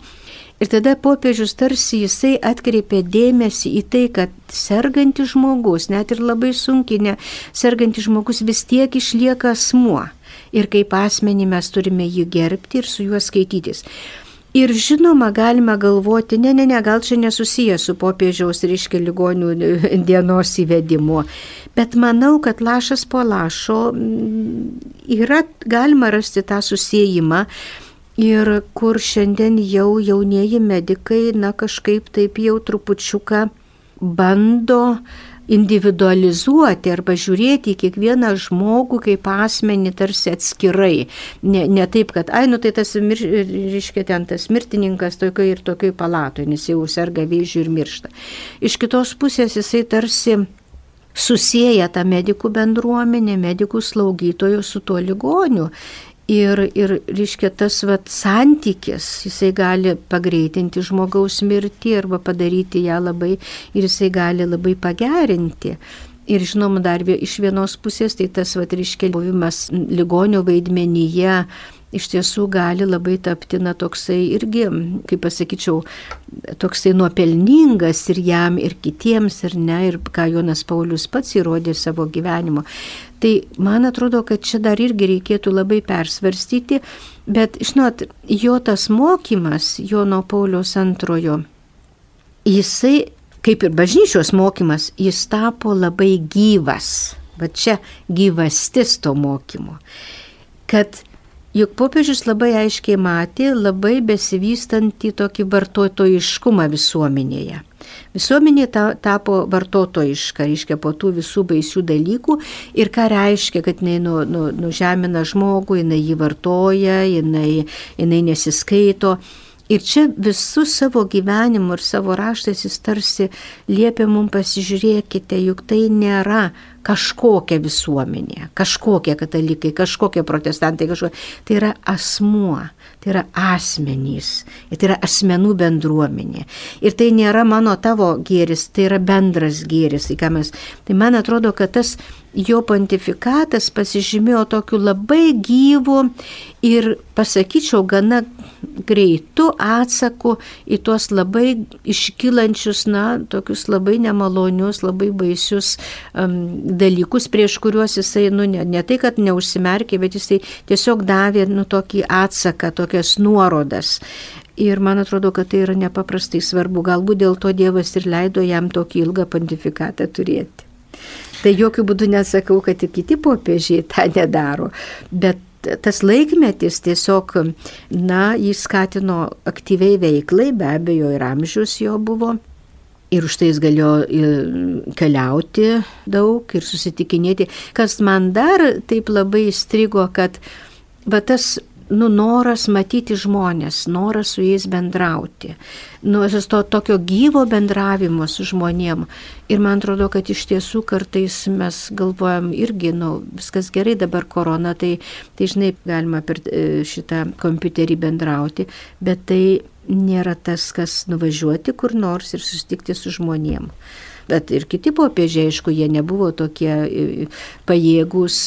Ir tada popiežius tarsi jisai atkreipė dėmesį į tai, kad sergantis žmogus, net ir labai sunkiai, ne, sergantis žmogus vis tiek išlieka asmuo. Ir kaip asmenį mes turime jį gerbti ir su juo skaitytis. Ir žinoma, galime galvoti, ne, ne, ne, gal čia nesusiję su popiežiaus, reiškia, ligonių *laughs* dienos įvedimu. Bet manau, kad lašas po lašo mm, yra, galima rasti tą susijimą. Ir kur šiandien jau jaunieji medikai, na kažkaip taip jau trupučiuką bando individualizuoti arba žiūrėti į kiekvieną žmogų kaip asmenį tarsi atskirai. Ne, ne taip, kad, ai, nu tai tas, reiškia, ten tas mirtininkas tokioj ir tokioj palatoje, nes jau serga vėžių ir miršta. Iš kitos pusės jisai tarsi susiję tą medikų bendruomenę, medikų slaugytojų su tuo ligoniu. Ir, ir reiškia, tas vat, santykis, jisai gali pagreitinti žmogaus mirtį arba padaryti ją labai, ir jisai gali labai pagerinti. Ir žinoma, dar iš vienos pusės, tai tas, vat, reiškia, buvimas ligonio vaidmenyje iš tiesų gali labai tapti, na, toksai irgi, kaip pasakyčiau, toksai nuopelningas ir jam, ir kitiems, ir ne, ir ką Jonas Paulius pats įrodė savo gyvenimo. Tai man atrodo, kad čia dar irgi reikėtų labai persvarstyti, bet, žinot, jo tas mokymas, Jono Paulius antrojo, jisai, kaip ir bažnyčios mokymas, jis tapo labai gyvas. Va čia gyvastis to mokymo. Kad Juk popiežius labai aiškiai matė labai besivystantį tokį vartotojiškumą visuomenėje. Visuomenė ta, tapo vartotojiška, reiškia po tų visų baisių dalykų ir ką reiškia, kad jinai nu, nu, nužemina žmogų, jinai jį vartoja, jinai, jinai nesiskaito. Ir čia visų savo gyvenimu ir savo raštais jis tarsi liepia mums pasižiūrėkite, juk tai nėra kažkokia visuomenė, kažkokie katalikai, kažkokie protestantai, kažkokie. Tai yra asmuo, tai yra asmenys, tai yra asmenų bendruomenė. Ir tai nėra mano tavo gėris, tai yra bendras gėris. Tai, mes, tai man atrodo, kad tas jo pontifikatas pasižymėjo tokiu labai gyvu ir, pasakyčiau, gana greitų atsakų į tuos labai iškylančius, na, tokius labai nemalonius, labai baisius um, dalykus, prieš kuriuos jisai, nu, ne, ne tai, kad neužsimerkė, bet jisai tiesiog davė, nu, tokį atsaką, tokias nuorodas. Ir man atrodo, kad tai yra nepaprastai svarbu. Galbūt dėl to Dievas ir leido jam tokį ilgą pontifikatą turėti. Tai jokių būdų nesakau, kad ir kiti popiežiai tą nedaro, bet tas laikmetis tiesiog, na, jis skatino aktyviai veiklai, be abejo ir amžius jo buvo. Ir už tai jis galėjo keliauti daug ir susitikinėti. Kas man dar taip labai įstrigo, kad va tas nu, noras matyti žmonės, noras su jais bendrauti, nu, to tokio gyvo bendravimo su žmonėm. Ir man atrodo, kad iš tiesų kartais mes galvojam irgi, nu, viskas gerai dabar korona, tai, tai žinai, galima per e, šitą kompiuterį bendrauti, bet tai nėra tas, kas nuvažiuoti kur nors ir susitikti su žmonėm. Bet ir kiti popiežiai, aišku, jie nebuvo tokie e, pajėgus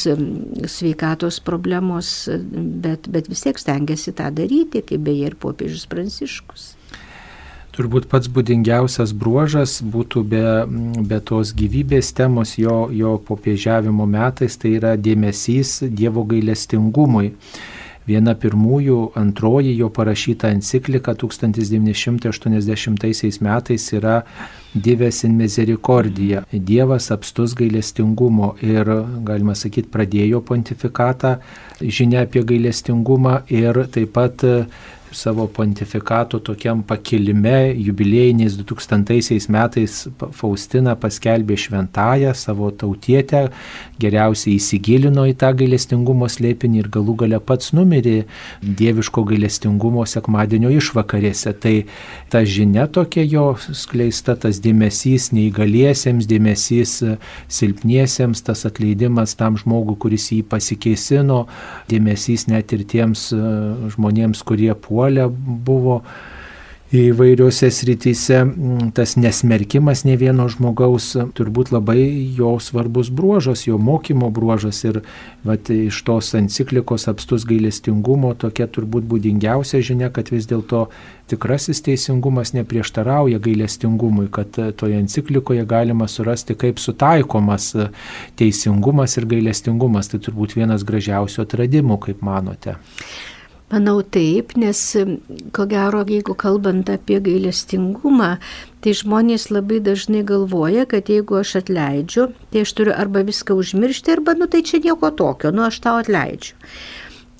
sveikatos problemos, bet, bet vis tiek stengiasi tą daryti, kaip beje ir popiežius Pranciškus. Turbūt pats būdingiausias bruožas būtų be, be tos gyvybės temos jo, jo popiežiavimo metais, tai yra dėmesys Dievo gailestingumui. Viena pirmųjų, antroji jo parašyta enciklika 1980 metais yra Dives in Misericordia, Dievas apstus gailestingumo. Ir, galima sakyti, pradėjo pontifikatą žinia apie gailestingumą ir taip pat savo pontifikato tokiam pakilime jubiliejiniais 2000 metais Faustina paskelbė šventąją savo tautietę, geriausiai įsigilino į tą gailestingumo slėpinį ir galų gale pats numirė dieviško gailestingumo sekmadienio išvakarėse. Tai ta žinia tokia jo skleista, tas dėmesys neįgaliesiems, dėmesys silpniesiems, tas atleidimas tam žmogui, kuris jį pasikeisino, dėmesys net ir tiems žmonėms, kurie puolė puolę buvo įvairiose srityse tas nesmerkimas ne vieno žmogaus turbūt labai jo svarbus bruožas, jo mokymo bruožas ir vat, iš tos enciklikos apstus gailestingumo tokia turbūt būdingiausia žinia, kad vis dėlto tikrasis teisingumas neprieštarauja gailestingumui, kad toje enciklikoje galima surasti, kaip sutaikomas teisingumas ir gailestingumas. Tai turbūt vienas gražiausių atradimų, kaip manote. Manau taip, nes ko gero, jeigu kalbant apie gailestingumą, tai žmonės labai dažnai galvoja, kad jeigu aš atleidžiu, tai aš turiu arba viską užmiršti, arba, nu tai čia nieko tokio, nu aš tau atleidžiu.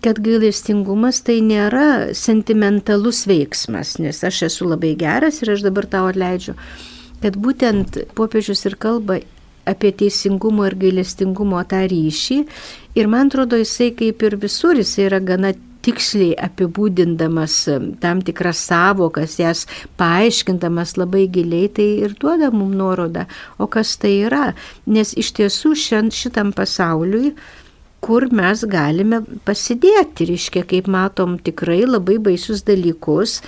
Kad gailestingumas tai nėra sentimentalus veiksmas, nes aš esu labai geras ir aš dabar tau atleidžiu. Kad būtent popiežius ir kalba apie teisingumo ir gailestingumo tą ryšį. Ir man atrodo, jisai kaip ir visur, jisai yra gana tiksliai apibūdindamas tam tikras savokas, jas paaiškindamas labai giliai, tai ir duoda mums nuorodą, o kas tai yra. Nes iš tiesų šiandien šitam pasauliui kur mes galime pasidėti, reiškia, kaip matom, tikrai labai baisius dalykus.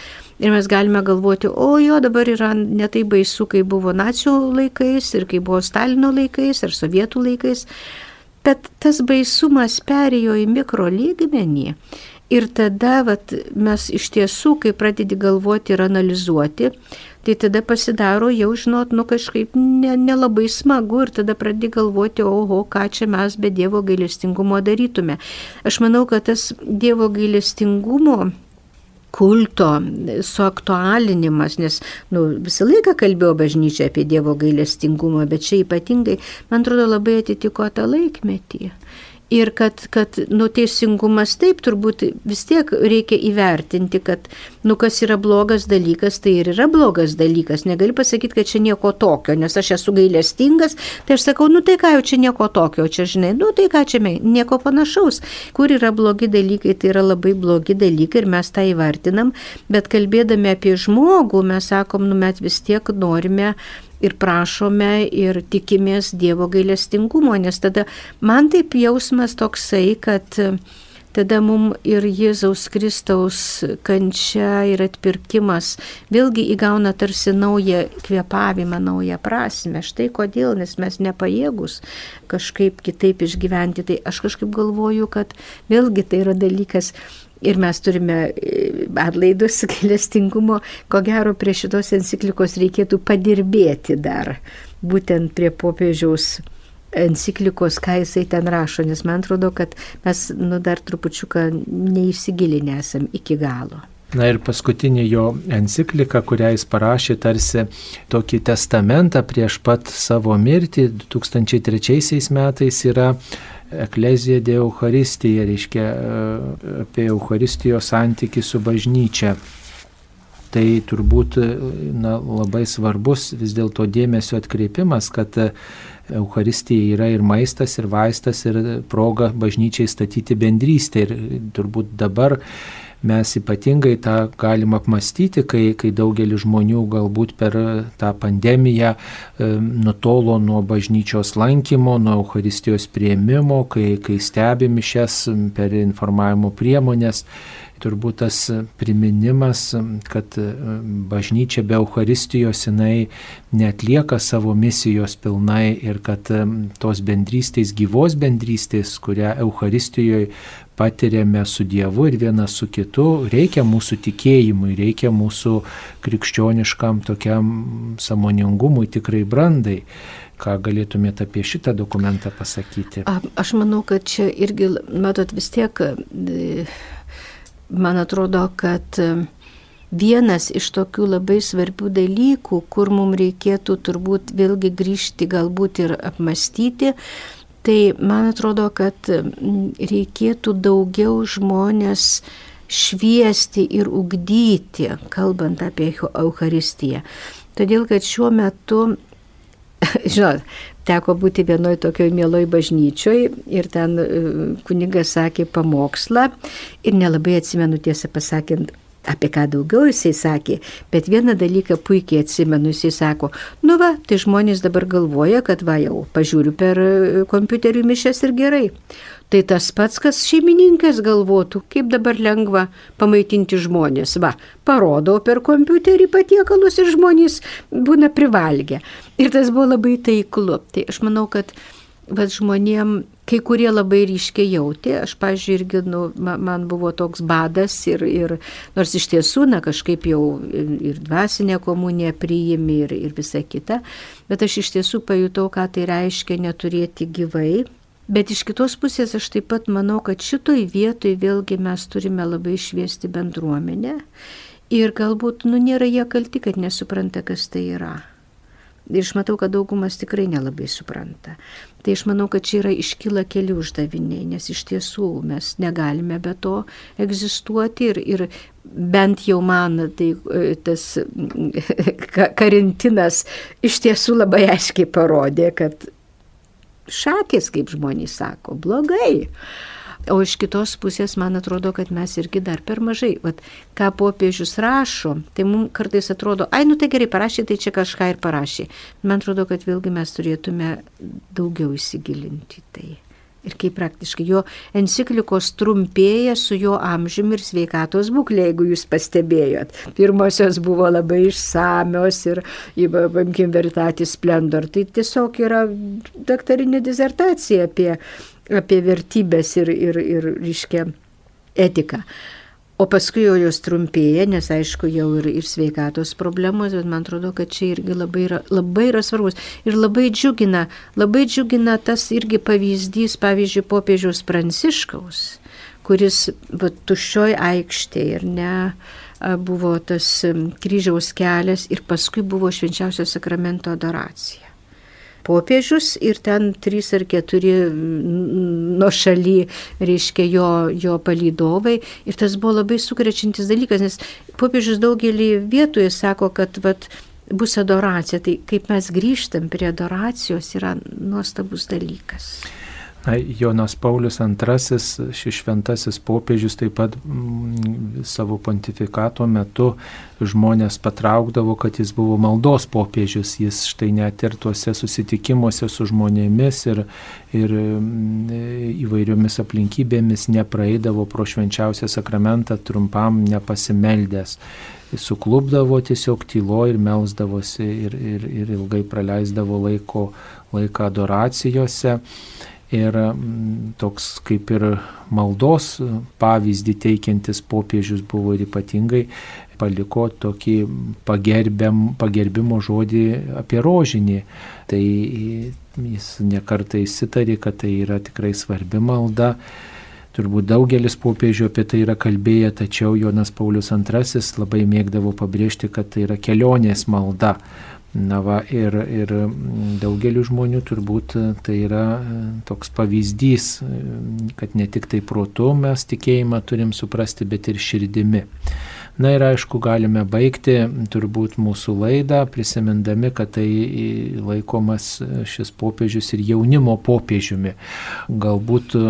Ir mes galime galvoti, o jo dabar yra netai baisu, kai buvo nacijų laikais ir kai buvo Stalino laikais ar sovietų laikais. Bet tas baisumas perėjo į mikro lygmenį Ir tada vat, mes iš tiesų, kai pradedi galvoti ir analizuoti, tai tada pasidaro jau, žinot, nu kažkaip nelabai ne smagu ir tada pradedi galvoti, oho, ką čia mes be Dievo gailestingumo darytume. Aš manau, kad tas Dievo gailestingumo kulto suaktualinimas, nes nu, visą laiką kalbėjo bažnyčia apie Dievo gailestingumą, bet čia ypatingai, man atrodo, labai atitiko tą laikmetį. Ir kad, kad nu, teisingumas taip turbūt vis tiek reikia įvertinti, kad nu, kas yra blogas dalykas, tai ir yra blogas dalykas. Negali pasakyti, kad čia nieko tokio, nes aš esu gailestingas, tai aš sakau, nu tai ką jau čia nieko tokio, čia žinai, nu tai ką čia nieko panašaus. Kur yra blogi dalykai, tai yra labai blogi dalykai ir mes tą įvertinam, bet kalbėdami apie žmogų, mes sakom, nu mes vis tiek norime ir prašome ir tikimės Dievo gailestingumo, nes tada man taip jausmas toksai, kad tada mums ir Jėzaus Kristaus kančia ir atpirkimas vėlgi įgauna tarsi naują kvėpavimą, naują prasme. Štai kodėl, nes mes nepajėgus kažkaip kitaip išgyventi. Tai aš kažkaip galvoju, kad vėlgi tai yra dalykas Ir mes turime e, atlaidus *laughs* gailestingumo, ko gero prie šitos enciklikos reikėtų padirbėti dar, būtent prie popiežiaus enciklikos, ką jisai ten rašo, nes man atrodo, kad mes nu, dar trupučiuką neįsigilinę esam iki galo. Na ir paskutinė jo enciklika, kurią jis parašė tarsi tokį testamentą prieš pat savo mirtį 2003 metais yra Eklezija de Euharistija, reiškia e, apie Euharistijos santyki su bažnyčia. Tai turbūt na, labai svarbus vis dėlto dėmesio atkreipimas, kad Euharistija yra ir maistas, ir vaistas, ir proga bažnyčiai statyti bendrystę. Ir turbūt dabar mes ypatingai tą galim apmastyti, kai, kai daugelis žmonių galbūt per tą pandemiją e, nutolo nuo bažnyčios lankymo, nuo Euharistijos prieimimo, kai, kai stebimi šias per informavimo priemonės turbūt tas priminimas, kad e, bažnyčia be Euharistijos jinai netlieka savo misijos pilnai ir kad e, tos bendrystės, gyvos bendrystės, kurią Euharistijoje patiriame su Dievu ir vienas su kitu, reikia mūsų tikėjimui, reikia mūsų krikščioniškam tokiam samoningumui, tikrai brandai. Ką galėtumėte apie šitą dokumentą pasakyti? Aš manau, kad čia irgi, matot, vis tiek, man atrodo, kad vienas iš tokių labai svarbių dalykų, kur mums reikėtų turbūt vėlgi grįžti, galbūt ir apmastyti, Tai man atrodo, kad reikėtų daugiau žmonės šviesti ir ugdyti, kalbant apie Eucharistiją. Todėl, kad šiuo metu, *laughs* žinot, teko būti vienoj tokioj mieloj bažnyčioj ir ten e, kunigas sakė pamokslą ir nelabai atsimenu tiesą pasakant apie ką daugiau jisai sakė, bet vieną dalyką puikiai atsimenu, jisai sako, nu va, tai žmonės dabar galvoja, kad va jau pažiūriu per e, kompiuterių mišęs ir gerai. Tai tas pats, kas šeimininkas galvotų, kaip dabar lengva pamaitinti žmonės. Va, parodo per kompiuterį patiekalus ir žmonės būna privalgę. Ir tas buvo labai taiklu. Tai aš manau, kad bet žmonėm, kai kurie labai ryškiai jautė, aš, pažiūrėjau, irgi, nu, man buvo toks badas ir, ir nors iš tiesų, na, kažkaip jau ir dvasinė komunija priimi ir, ir visa kita, bet aš iš tiesų pajutau, ką tai reiškia neturėti gyvai. Bet iš kitos pusės aš taip pat manau, kad šitoj vietoj vėlgi mes turime labai šviesti bendruomenę ir galbūt, nu, nėra jie kalti, kad nesupranta, kas tai yra. Ir aš matau, kad daugumas tikrai nelabai supranta. Tai aš manau, kad čia yra iškyla keli uždaviniai, nes iš tiesų mes negalime be to egzistuoti ir, ir bent jau man tai e, tas *laughs* karantinas iš tiesų labai aiškiai parodė, kad šakės, kaip žmonės sako, blogai. O iš kitos pusės man atrodo, kad mes irgi dar per mažai. Vat, ką popiežius rašo, tai mums kartais atrodo, ai, nu tai gerai parašė, tai čia kažką ir parašė. Man atrodo, kad vėlgi mes turėtume daugiau įsigilinti tai. Ir kaip praktiškai jo enciklikos trumpėja su jo amžiumi ir sveikatos būklė, jeigu jūs pastebėjot. Pirmosios buvo labai išsamios ir, įvamkim, vertatis splendor. Tai tiesiog yra daktarinė dizertacija apie apie vertybės ir, ir, ir reiškia, etiką. O paskui jau jos trumpėja, nes aišku, jau ir, ir sveikatos problemos, bet man atrodo, kad čia irgi labai yra, labai yra svarbus. Ir labai džiugina, labai džiugina tas irgi pavyzdys, pavyzdžiui, popiežiaus Pranciškaus, kuris va, tuščioj aikštėje ir ne buvo tas kryžiaus kelias ir paskui buvo švenčiausio sakramento adoracija popiežius ir ten trys ar keturi nuo šaly, reiškia, jo, jo palydovai. Ir tas buvo labai sukrečiantis dalykas, nes popiežius daugelį vietų sako, kad vat, bus adoracija. Tai kaip mes grįžtam prie adoracijos yra nuostabus dalykas. Na, Jonas Paulius II, šis šventasis popiežius taip pat mm, savo pontifikato metu žmonės patraukdavo, kad jis buvo maldos popiežius. Jis štai net ir tuose susitikimuose su žmonėmis ir, ir mm, įvairiomis aplinkybėmis nepraeidavo pro švenčiausią sakramentą trumpam nepasimeldęs suklubdavo tiesiog tylo ir melzdavosi ir, ir, ir ilgai praleisdavo laiko, laiką adoracijose ir mm, toks kaip ir maldos pavyzdį teikiantis popiežius buvo ir ypatingai paliko tokį pagerbiam, pagerbimo žodį apie rožinį. Tai jis nekartai įsitarė, kad tai yra tikrai svarbi malda. Turbūt daugelis popiežių apie tai yra kalbėję, tačiau Jonas Paulius II labai mėgdavo pabrėžti, kad tai yra kelionės malda. Na va, ir, ir daugeliu žmonių turbūt tai yra e, toks pavyzdys, e, kad ne tik tai protu mes tikėjimą turim suprasti, bet ir širdimi. Na ir aišku, galime baigti turbūt mūsų laidą, prisimindami, kad tai laikomas šis popiežius ir jaunimo popiežiumi. Galbūt e,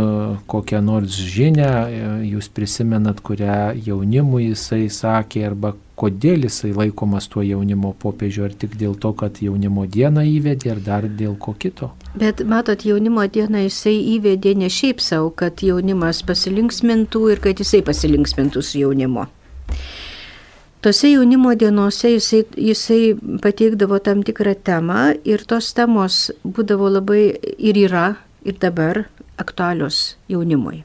kokią nors žinę e, jūs prisimenat, kurią jaunimui jisai sakė, arba kodėl jisai laikomas tuo jaunimo popiežiu, ar tik dėl to, kad jaunimo dieną įvedė, ar dar dėl ko kito. Bet matot, jaunimo dieną jisai įvedė ne šiaip savo, kad jaunimas pasilinksmintų ir kad jisai pasilinksmintų su jaunimu. Tose jaunimo dienose jisai, jisai pateikdavo tam tikrą temą ir tos temos būdavo labai ir yra ir dabar aktualios jaunimui.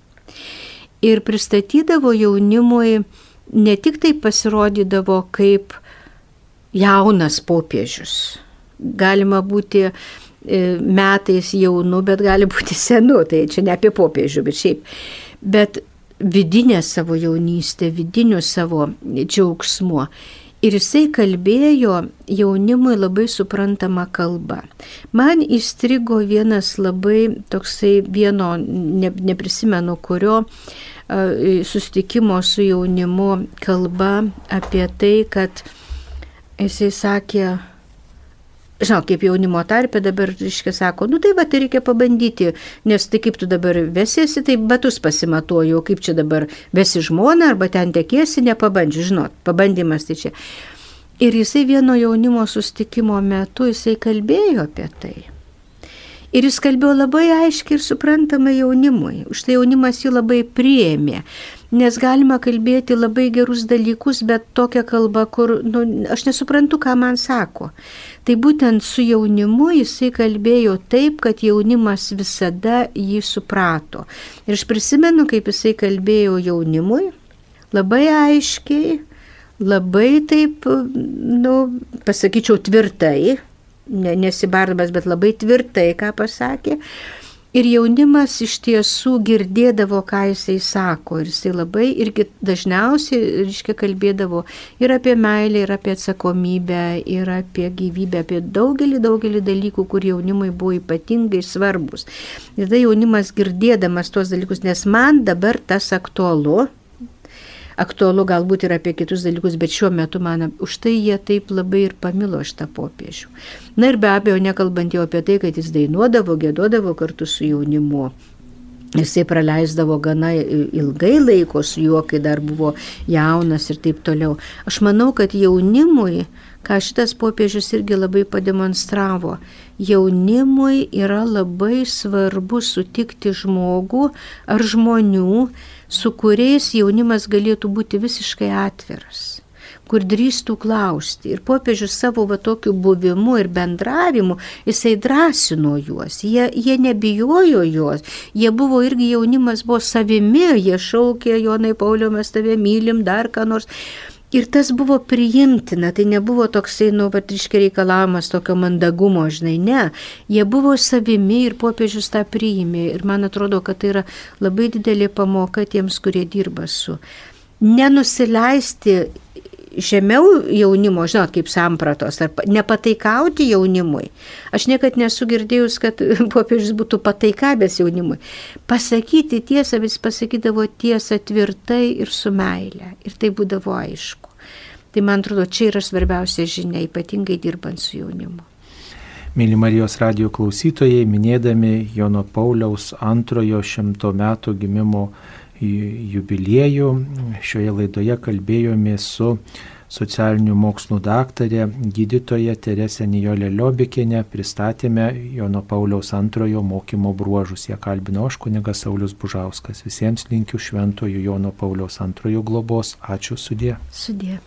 Ir pristatydavo jaunimui, ne tik tai pasirodydavo kaip jaunas popiežius. Galima būti e, metais jaunu, bet gali būti senu, tai čia ne apie popiežių, bet šiaip. Bet vidinę savo jaunystę, vidiniu savo džiaugsmu. Ir jisai kalbėjo jaunimui labai suprantama kalba. Man įstrigo vienas labai toksai vieno, ne, neprisimenu kurio, sustikimo su jaunimu kalba apie tai, kad jisai sakė, žinau, kaip jaunimo tarpė dabar, reiškia, sako, nu tai va, tai reikia pabandyti, nes tai kaip tu dabar vesiesi, tai batus pasimatuoju, kaip čia dabar vesi žmoną arba ten tekėsi, nepabandžiu, žinot, pabandymas tai čia. Ir jisai vieno jaunimo sustikimo metu jisai kalbėjo apie tai. Ir jis kalbėjo labai aiškiai ir suprantamai jaunimui. Už tai jaunimas jį labai priėmė. Nes galima kalbėti labai gerus dalykus, bet tokia kalba, kur nu, aš nesuprantu, ką man sako. Tai būtent su jaunimu jisai kalbėjo taip, kad jaunimas visada jį suprato. Ir aš prisimenu, kaip jisai kalbėjo jaunimui, labai aiškiai, labai taip, nu, pasakyčiau, tvirtai, nesibardamas, bet labai tvirtai, ką pasakė. Ir jaunimas iš tiesų girdėdavo, ką jisai sako. Ir jisai labai irgi dažniausiai, reiškia, kalbėdavo ir apie meilę, ir apie atsakomybę, ir apie gyvybę, apie daugelį, daugelį dalykų, kur jaunimui buvo ypatingai svarbus. Ir tada jaunimas girdėdamas tuos dalykus, nes man dabar tas aktualu, aktualu galbūt ir apie kitus dalykus, bet šiuo metu man už tai jie taip labai ir pamilo šitą popiežių. Na ir be abejo, nekalbant jau apie tai, kad jis dainuodavo, gėdodavo kartu su jaunimu. Jisai praleisdavo gana ilgai laiko su juo, kai dar buvo jaunas ir taip toliau. Aš manau, kad jaunimui, ką šitas popiežius irgi labai pademonstravo, jaunimui yra labai svarbu sutikti žmogų ar žmonių, su kuriais jaunimas galėtų būti visiškai atviras kur drįstų klausti. Ir popiežius savo va tokiu buvimu ir bendravimu, jisai drąsino juos, jie, jie nebijojo juos, jie buvo irgi jaunimas, buvo savimi, jie šaukė, Jonai Paulio, mes tave mylim, dar ką nors. Ir tas buvo priimtina, tai nebuvo toksai, nu, patriškai reikalavimas tokio mandagumo, žinai, ne. Jie buvo savimi ir popiežius tą priimė. Ir man atrodo, kad tai yra labai didelė pamoka tiems, kurie dirba su. Nenusileisti žemiau jaunimo, žinot, kaip sampratos, ar nepataikauti jaunimui. Aš niekad nesu girdėjus, kad *laughs* popiežius būtų pataikavęs jaunimui. Pasakyti tiesą, vis pasakydavo tiesą tvirtai ir su meile. Ir tai būdavo aišku. Tai man atrodo, čia yra svarbiausia žinia, ypatingai dirbant su jaunimu. Mėly Marijos radio klausytojai, minėdami Jono Pauliaus antrojo šimto metų gimimo jubiliejų. Šioje laidoje kalbėjome su socialinių mokslų daktarė, gydytoja Teresė Nijolė Liobikinė, pristatėme Jono Pauliaus antrojo mokymo bruožus. Jie kalbino aš kunigas Saulis Bužauskas. Visiems linkiu šventojo Jono Pauliaus antrojo globos. Ačiū sudė. Sudė.